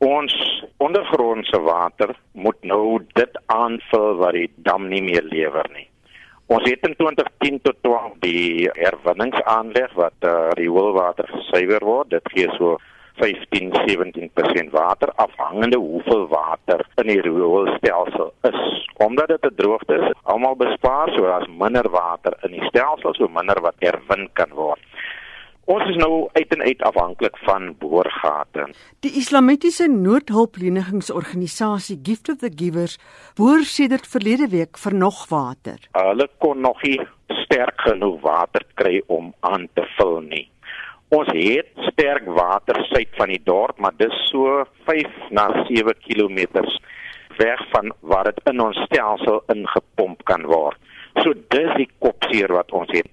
Ons ondergrondse water moet nou dit aanvul wat die dam nie meer lewer nie. Ons het in 2010 tot 12 die herwinningsaanleg wat uh, rioolwater gesuiwer word. Dit gee so 15-17% water afhangende hoeveel water in die rioolstelsel is. Omdat dit 'n droogte is, almal bespaar so as minder water in die stelsel, so minder wat herwin kan word. Ons is nou uit en uit afhanklik van boorgate. Die Islamitiese Noodhulplenigingsorganisasie Gift of the Givers boor sedert verlede week vir nog water. Hulle kon nog nie sterk genoeg water kry om aan te vul nie. Ons het sterk water suid van die dorp, maar dis so 5 na 7 km weg van waar dit in ons stelsel ingepomp kan word. So dis die kopseer wat ons het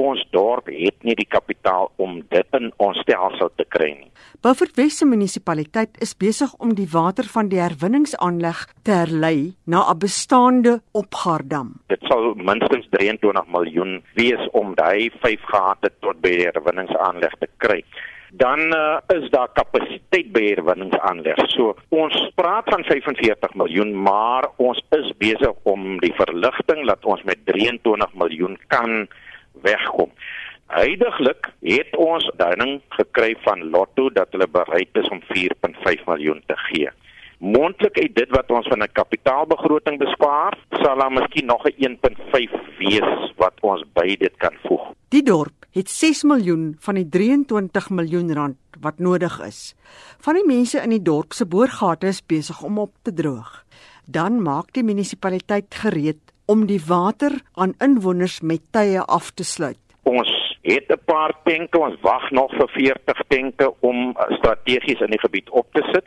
ons dorp het nie die kapitaal om dit in ons stelsel te kry nie. Beaufort Wesse munisipaliteit is besig om die water van die herwinningsaanleg te herlei na 'n bestaande opgaardam. Dit sal minstens 23 miljoen wees om daai 5 gate tot by die herwinningsaanleg te kry dan uh, is daar kapasiteit by herwinningsaanleg. So ons praat van 45 miljoen, maar ons is besig om die verligting dat ons met 23 miljoen kan wegkom. Huidiglik het ons duiding gekry van Lotto dat hulle bereid is om 4.5 miljoen te gee. Moontlik uit dit wat ons van 'n kapitaalbegroting bespaar, sal daar miskien nog 'n 1.5 wees wat ons by dit kan voeg. Die dorp het 6 miljoen van die 23 miljoen rand wat nodig is. Van die mense in die dorp se boorgate is besig om op te droog. Dan maak die munisipaliteit gereed om die water aan inwoners met tye af te sluit. Ons het 'n paar tenke, ons wag nog vir 40 tenke om strategies in die gebied op te sit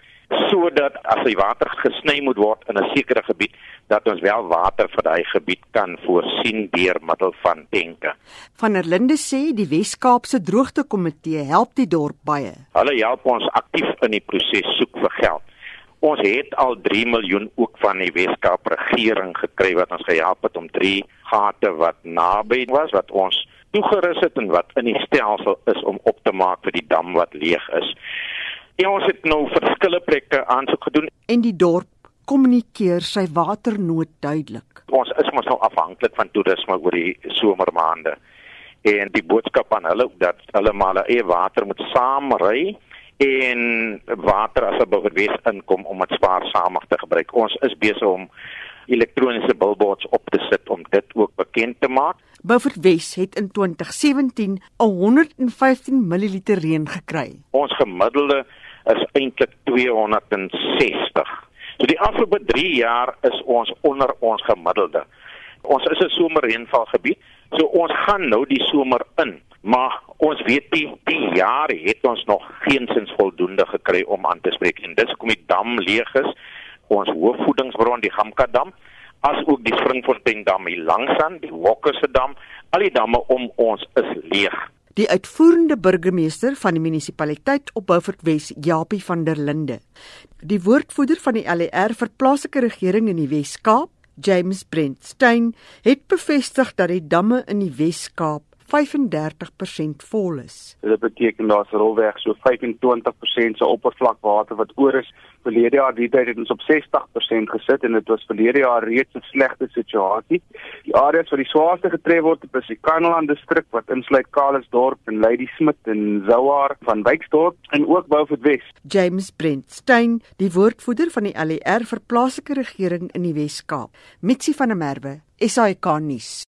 sodat as die water gesny moet word in 'n sekere gebied dat ons wel water vir daai gebied kan voorsien deur middel van tenke. Van der Linde sê die Wes-Kaapse droogtekomitee help die dorp baie. Hulle help ons aktief in die proses soek vir geld. Ons het al 3 miljoen ook van die Weskaap regering gekry wat ons gehelp het om drie gate wat naby was wat ons toegerus het en wat in die stelsel is om op te maak vir die dam wat leeg is. Ja, ons het nou verskillende plekke aansoek gedoen en die dorp kommunikeer sy waternood duidelik. Ons is mos nou afhanklik van toerisme oor die somermaande en die boodskap aan hulle dat hulle maar eie water moet saamry en water as 'n bewys inkom om dit spaarsamig te gebruik. Ons is besig om elektroniese billboards op te sit om dit ook bekend te maak. Beaufort Wes het in 2017 115 ml reën gekry. Ons gemiddelde is eintlik 260. So die afgelope 3 jaar is ons onder ons gemiddelde. Ons is 'n somerreënvalgebied, so ons gaan nou die somer in maar ons weet die, die jaar het ons nog geensins voldoende gekry om aan te spreek. En dis kom die dam leeg is ons hoofvoedingsbron die Gamka dam as ook die Springfontein dam hier langs aan die Wokkerse dam. Al die damme om ons is leeg. Die uitvoerende burgemeester van die munisipaliteit op Beaufort Wes, Japie van der Linde. Die woordvoerder van die LER vir plaaslike regering in die Wes-Kaap, James Brent Stein, het bevestig dat die damme in die Wes-Kaap 35% vol is. Dit beteken daar's rolweg so 25% se oppervlakwater wat oor is. Verlede jaar die tyd het ons op 60% gesit en dit was verlede jaar reeds 'n slegte situasie. Die areas wat die swaarste getref word, is die Kanaland distrik wat insluit Kalisdorp en Lady Smith en Zouar van Wyksdorp en ook Beaufort Wes. James Brent Stein, die woordvoerder van die LER vir plaaslike regering in die Wes-Kaap. Mitsi van der Merwe, SAK nuus.